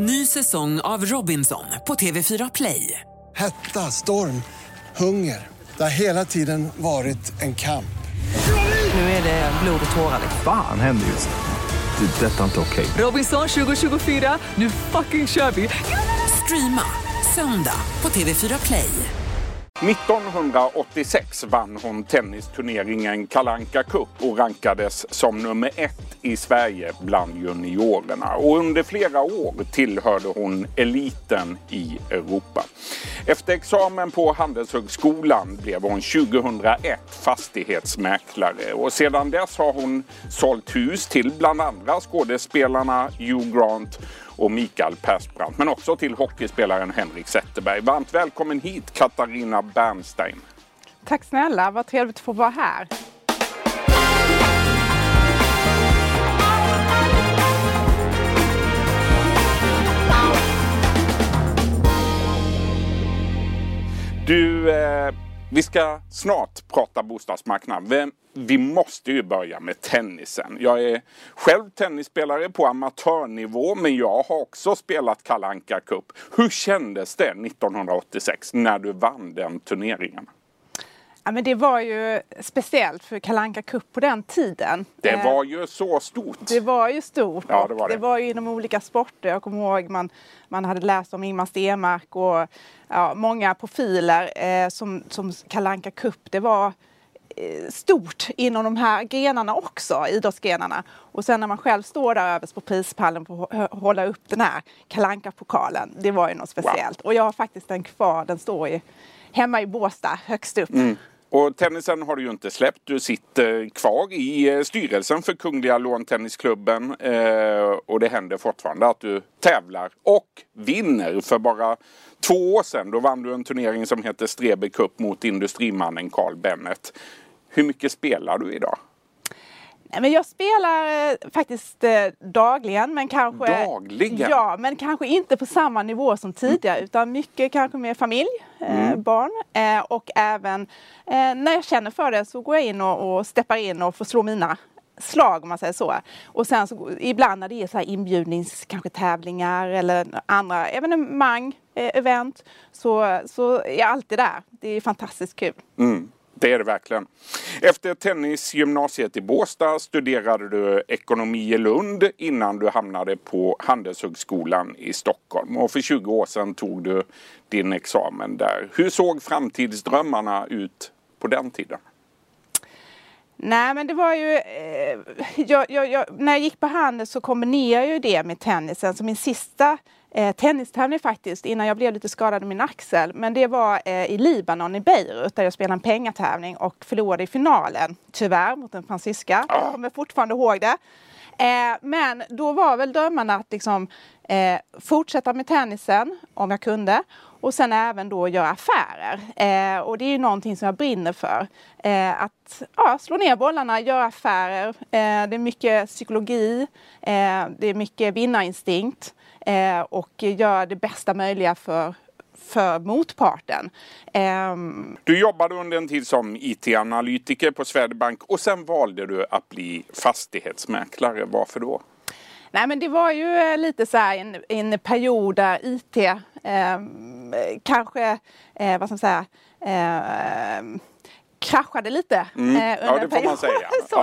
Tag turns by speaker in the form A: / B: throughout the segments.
A: Ny säsong av Robinson på TV4 Play.
B: Hetta, storm, hunger. Det har hela tiden varit en kamp.
A: Nu är det blod och tårar.
C: Fan händer just nu. Det. är Detta är inte okej.
A: Robinson 2024, nu fucking kör vi! Streama söndag på TV4 Play.
D: 1986 vann hon tennisturneringen Kalanka Cup och rankades som nummer ett i Sverige bland juniorerna. Och under flera år tillhörde hon eliten i Europa. Efter examen på Handelshögskolan blev hon 2001 fastighetsmäklare och sedan dess har hon sålt hus till bland andra skådespelarna Hugh Grant och Mikael Persbrandt, men också till hockeyspelaren Henrik Zetterberg. Varmt välkommen hit Katarina Bernstein.
E: Tack snälla, vad trevligt att få vara här.
D: Du, eh, vi ska snart prata bostadsmarknad. Vi, vi måste ju börja med tennisen. Jag är själv tennisspelare på amatörnivå men jag har också spelat Kalanka Cup. Hur kändes det 1986 när du vann den turneringen?
E: Ja, men det var ju speciellt för Kalanka Cup på den tiden.
D: Det
E: Eh,
D: var ju så stort.
E: Det var ju stort.
D: Ja, det var det.
E: det var ju inom olika sporter. Jag kommer ihåg man, man hade läst om Ingmar Stenmark och ja, många profiler eh, som, som Kalanka Cup. Det var eh, stort inom de här grenarna också, idrottsgrenarna. Och sen när man själv står där överst på prispallen och hå- hålla upp den här kalanka pokalen det var ju något speciellt. Och jag har faktiskt den kvar, den står ju hemma i Båstad högst upp.
D: Och tennisen har du ju inte släppt. Du sitter kvar i eh, styrelsen för Kungliga Låntennisklubben. Eh, och det händer fortfarande att du tävlar och vinner. För bara två år sedan då vann du en turnering som heter Strebe Cup mot industrimannen Carl Bennet. Hur mycket spelar du idag?
E: Nej, men jag spelar eh, faktiskt eh, dagligen men kanske
D: Dagligen?
E: Ja, men kanske inte på samma nivå som tidigare utan mycket kanske med familj, eh, barn eh, och även eh, när jag känner för det så går jag in och, och steppar in och får slå mina slag om man säger så. Och sen så ibland när det är så här inbjudnings kanske tävlingar eller andra evenemang, eh, event så, så är jag alltid där. Det är fantastiskt kul.
D: Mm, det är det verkligen. Efter tennisgymnasiet i Båstad studerade du ekonomi i Lund innan du hamnade på Handelshögskolan i Stockholm. Och för 20 år sedan tog du din examen där. Hur såg framtidsdrömmarna ut på den tiden?
E: Nej men det var ju, eh, jag, jag, jag, när jag gick på handel så kombinerade jag ju det med tennisen. Så min sista eh, tennistävling faktiskt, innan jag blev lite skadad i min axel, men det var eh, i Libanon, i Beirut, där jag spelade en pengatävling och förlorade i finalen, tyvärr, mot en fransyska. Jag kommer fortfarande ihåg det. Eh, men då var väl drömmarna att liksom, eh, fortsätta med tennisen om jag kunde och sen även då göra affärer. Eh, och det är ju någonting som jag brinner för. Eh, att ja, slå ner bollarna, göra affärer. Eh, det är mycket psykologi, eh, det är mycket vinnarinstinkt eh, och göra det bästa möjliga för, för motparten. Ehm,
D: du jobbade under en tid som IT-analytiker på Swedbank och sen valde du att bli fastighetsmäklare. Varför då?
E: Nej men det var ju eh, lite så här en, en period där IT eh, kanske, eh, vad ska man säga, eh, kraschade lite. eh, under
D: Mm. Ja,
E: en
D: det får man
E: period.
D: säga.
E: så,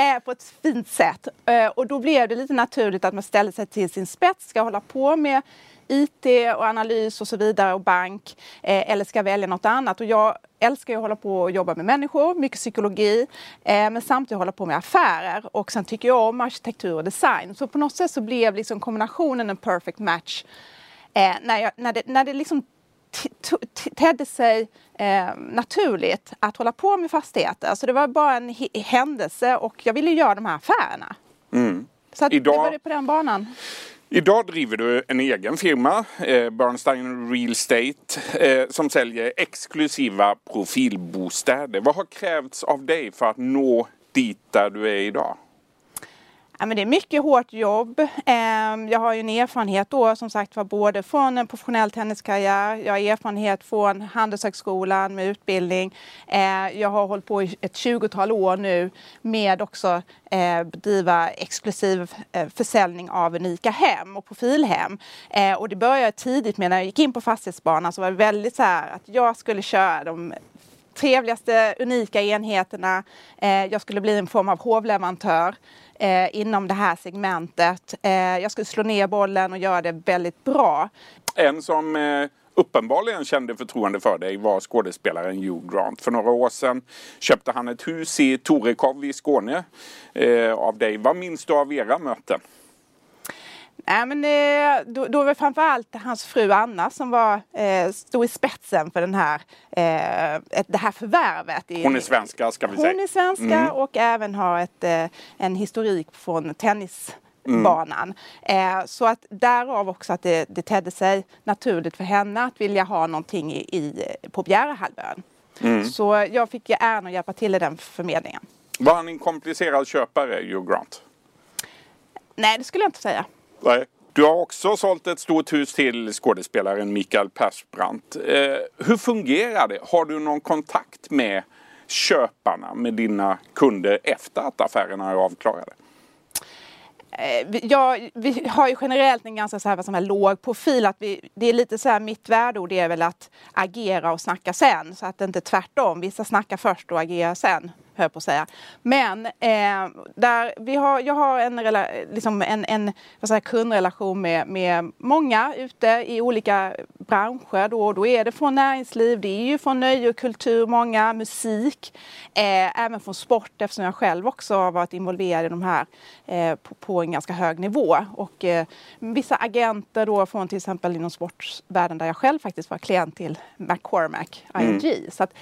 E: eh, på ett fint sätt. Eh, och då blev det lite naturligt att man ställde sig till sin spets, ska hålla på med IT och analys och så vidare och bank eh, eller ska jag välja något annat? Och jag älskar ju att hålla på och jobba med människor, mycket psykologi eh, men samtidigt hålla på med affärer och sen tycker jag om arkitektur och design. Så på något sätt så blev liksom kombinationen en perfect match eh, när, jag, när, det, när det liksom tedde sig eh, naturligt att hålla på med fastigheter. Så det var bara en händelse och jag ville göra de här affärerna. Så att
D: Idag-
E: det var det på den banan.
D: Idag driver du en egen firma, eh, Bernstein Real Estate, eh, som säljer exklusiva profilbostäder. Vad har krävts av dig för att nå dit där du är idag?
E: Ja, men det är mycket hårt jobb. Ehm, jag har ju en erfarenhet då som sagt var både från en professionell tenniskarriär, jag har erfarenhet från Handelshögskolan med utbildning. Ehm, jag har hållit på i ett 20-tal år nu med också eh, bedriva exklusiv eh, försäljning av unika hem och profilhem. Ehm, och det började tidigt med när jag gick in på fastighetsbanan så var det väldigt så här att jag skulle köra de trevligaste unika enheterna. Jag skulle bli en form av hovleverantör eh, inom det här segmentet. Eh, jag skulle slå ner bollen och göra det väldigt bra.
D: En som eh, uppenbarligen kände förtroende för dig var skådespelaren Hugh Grant. För några år sedan köpte han ett hus i Torekov i Skåne eh, av dig. Vad minns du av era möten?
E: Nej, men, eh, då, då var det framförallt hans fru Anna som var, eh, stod i spetsen för den här, eh, det här förvärvet.
D: Hon är svenska ska vi säga.
E: Hon är svenska mm. och även har ett, eh, en historik från tennisbanan. Mm. så att därav också att det, det tedde sig naturligt för henne att vilja ha någonting i, i på Bjärehalvön. Mm. Så jag fick äran att hjälpa till i den förmedlingen.
D: Var han en komplicerad köpare, Hugh Grant?
E: Nej, det skulle jag inte säga.
D: Nej. Du har också sålt ett stort hus till skådespelaren Mikael Persbrandt. Eh, hur fungerar det? Har du någon kontakt med köparna, med dina kunder efter att affärerna är avklarade?
E: Eh, ja, vi har ju generellt en ganska så här, som är låg profil. Att vi, det är lite så här, mitt värdeord är väl att agera och snacka sen. Så att det inte är tvärtom. Vissa snackar först och agerar sen höll på att säga. Men eh, där vi har, jag har en, liksom en, en vad säger, kundrelation med, med många ute i olika branscher. Då, då är det från näringsliv, det är ju från nöje och kultur, många, musik, eh, även från sport eftersom jag själv också har varit involverad i de här eh, på, på, en ganska hög nivå. Och eh, vissa agenter då från till exempel inom sportvärlden där jag själv faktiskt var klient till McCormack, ING. Mm. Så att,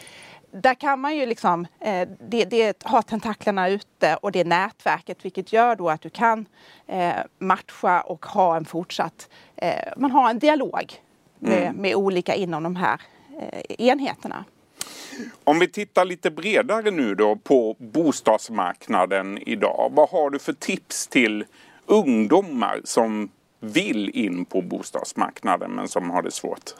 E: där kan man ju liksom, eh, det, det, ha tentaklerna ute och det nätverket vilket gör då att du kan eh, matcha och ha en fortsatt, eh, man har en dialog med, mm. med olika inom de här eh, enheterna.
D: Om vi tittar lite bredare nu då på bostadsmarknaden idag. Vad har du för tips till ungdomar som vill in på bostadsmarknaden men som har det svårt?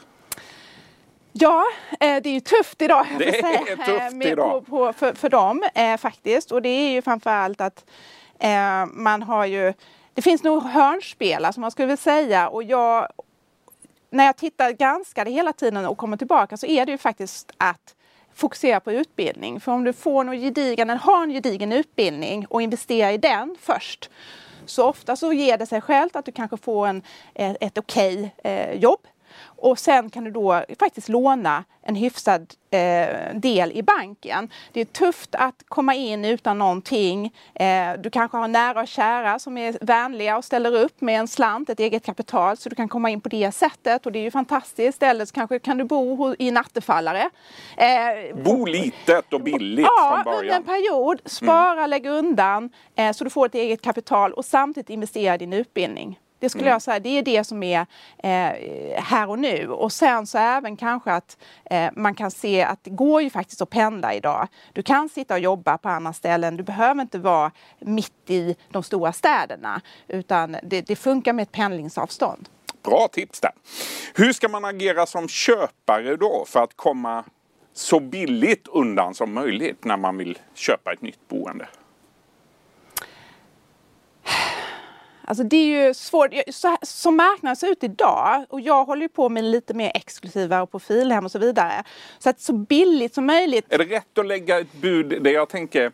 E: Ja, eh, det är ju tufft idag.
D: Det är tufft
E: med, idag. På, på, för, för dem eh, faktiskt. Och det är ju framförallt att eh, man har ju... Det finns nog hörnspelare som man skulle vilja säga. Och jag, när jag tittar, granskar det hela tiden och kommer tillbaka så är det ju faktiskt att fokusera på utbildning. För om du får någon gedigen, eller har en gedigen utbildning och investerar i den först så ofta så ger det sig självt att du kanske får en, ett, ett okej okay, eh, jobb och sen kan du då faktiskt låna en hyfsad eh, del i banken. Det är tufft att komma in utan någonting. Eh, du kanske har nära och kära som är vänliga och ställer upp med en slant, ett eget kapital, så du kan komma in på det sättet och det är ju fantastiskt. Eller så kanske kan du bo i en attefallare.
D: Eh, bo litet och billigt
E: ja,
D: från början.
E: under en period. Spara, mm. lägga undan eh, så du får ett eget kapital och samtidigt investera i din utbildning. Det skulle mm. jag säga, det är det som är eh, här och nu. Och sen så även kanske att eh, man kan se att det går ju faktiskt att pendla idag. Du kan sitta och jobba på andra ställen. Du behöver inte vara mitt i de stora städerna utan det, det funkar med ett pendlingsavstånd.
D: Bra tips där. Hur ska man agera som köpare då för att komma så billigt undan som möjligt när man vill köpa ett nytt boende?
E: Alltså det är ju svårt. Så, som marknaden ser ut idag och jag håller ju på med lite mer exklusiva och profilhem och så vidare. Så att så billigt som möjligt.
D: Är det rätt att lägga ett bud, det jag tänker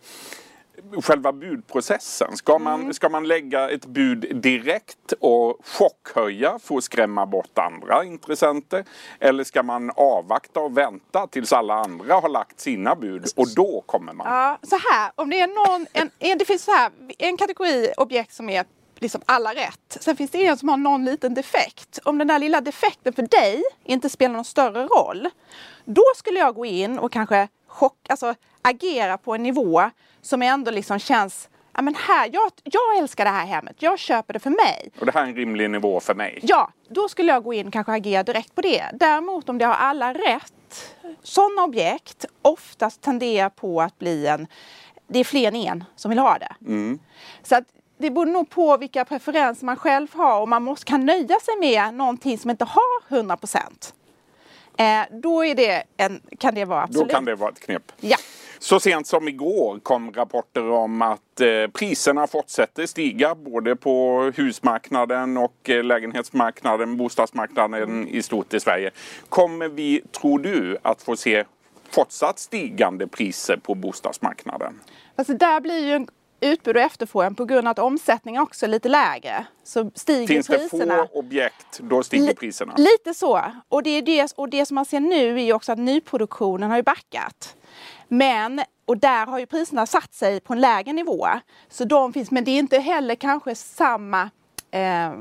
D: själva budprocessen. Ska man, mm. ska man lägga ett bud direkt och chockhöja för att skrämma bort andra intressenter? Eller ska man avvakta och vänta tills alla andra har lagt sina bud och då kommer man?
E: Ja, så här, om det är någon, en, en, det finns så här, en kategori objekt som är liksom alla rätt. Sen finns det en som har någon liten defekt. Om den där lilla defekten för dig inte spelar någon större roll, då skulle jag gå in och kanske chock, alltså, agera på en nivå som ändå liksom känns Ja, men här, jag, jag älskar det här hemmet, jag köper det för mig.
D: Och det här är en rimlig nivå för mig?
E: Ja, då skulle jag gå in och kanske agera direkt på det. Däremot om det har alla rätt, sådana objekt oftast tenderar på att bli en, det är fler än en som vill ha det. Mm. Så att det beror nog på vilka preferenser man själv har och man måste, kan nöja sig med någonting som inte har 100 procent. Eh, då är det en, kan det vara absolut.
D: Då kan det vara ett knep.
E: Ja.
D: Så sent som igår kom rapporter om att eh, priserna fortsätter stiga både på husmarknaden och eh, lägenhetsmarknaden, bostadsmarknaden i stort i Sverige. Kommer vi, tror du, att få se fortsatt stigande priser på bostadsmarknaden?
E: Alltså där blir ju en utbud och efterfrågan på grund av att omsättningen också är lite lägre. Så stiger
D: Finns
E: priserna.
D: det få objekt, då stiger
E: Li-
D: priserna.
E: Lite så. Och det, är det, och det som man ser nu är ju också att nyproduktionen har ju backat. Men, och där har ju priserna satt sig på en lägre nivå. Så de finns, men det är inte heller kanske samma eh,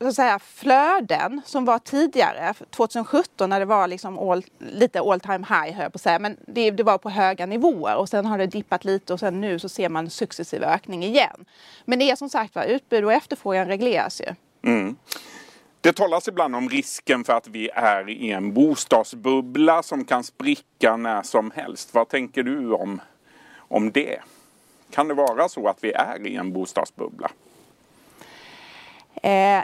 E: så att säga, flöden som var tidigare, 2017 när det var liksom all, lite all time high höll jag på att säga, men det, det var på höga nivåer och sen har det dippat lite och sen nu så ser man successiv ökning igen. Men det är som sagt var, utbud och efterfrågan regleras ju. Mm.
D: Det talas ibland om risken för att vi är i en bostadsbubbla som kan spricka när som helst. Vad tänker du om, om det? Kan det vara så att vi är i en bostadsbubbla?
E: Eh,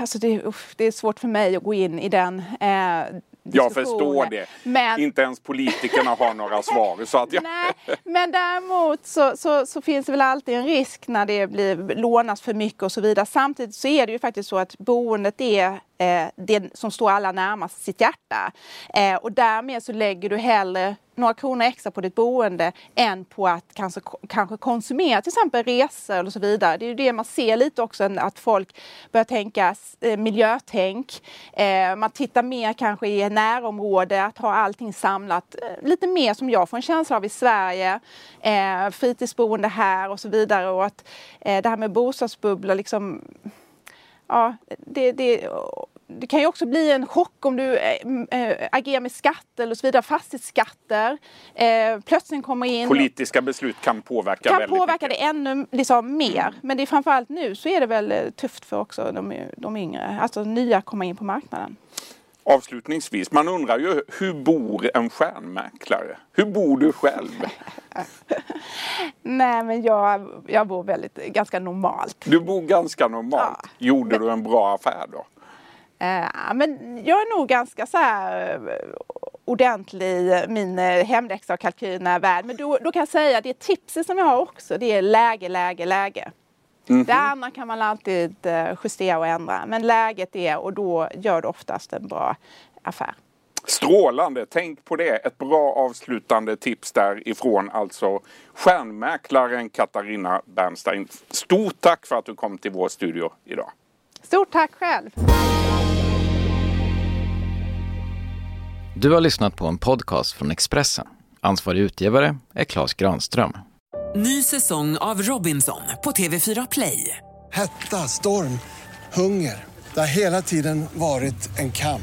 E: alltså det, uff, det är svårt för mig att gå in i den eh,
D: Jag förstår det.
E: Men,
D: Inte ens politikerna har några svar. Så att jag...
E: nej, men däremot så, så, så finns det väl alltid en risk när det blir lånas för mycket och så vidare. Samtidigt så är det ju faktiskt så att boendet är eh, det som står alla närmast sitt hjärta. Eh, och därmed så lägger du hellre några kronor extra på ditt boende än på att kanske, kanske konsumera till exempel resor och så vidare. Det är ju det man ser lite också, att folk börjar tänka eh, miljötänk. Eh, man tittar mer kanske i närområde, att ha allting samlat. Eh, lite mer som jag får en känsla av i Sverige. Eh, fritidsboende här och så vidare. Och att eh, det här med bostadsbubblor liksom ja, det, det, det kan ju också bli en chock om du äh, agerar med skatter och så vidare, fastighetsskatter. Äh, plötsligt kommer in...
D: Politiska beslut kan påverka
E: kan
D: väldigt
E: påverka
D: mycket.
E: det ännu liksom, mer. Men det är framförallt nu så är det väl tufft för också de, de yngre, alltså nya komma in på marknaden.
D: Avslutningsvis, man undrar ju hur bor en stjärnmäklare? Hur bor du själv?
E: Nej men jag, jag bor väldigt, ganska normalt.
D: Du bor ganska normalt.
E: Ja.
D: Gjorde du en bra affär då?
E: Eh, men jag är nog ganska så här eh, ordentlig min eh, hemläxa och kalkylerna värd. Men då, då kan jag säga att det tipset som jag har också, det är läge, läge, läge. Det andra kan man alltid eh, justera och ändra. Men läget är, och då gör du oftast en bra affär.
D: Strålande! Tänk på det. Ett bra avslutande tips därifrån. Alltså stjärnmäklaren Katarina Bernstein. Stort tack för att du kom till vår studio idag.
E: Stort tack själv!
F: Du har lyssnat på en podcast från Expressen. Ansvarig utgivare är Klas Granström.
A: Ny säsong av Robinson på TV4 Play.
B: Hetta, storm, hunger. Det har hela tiden varit en kamp.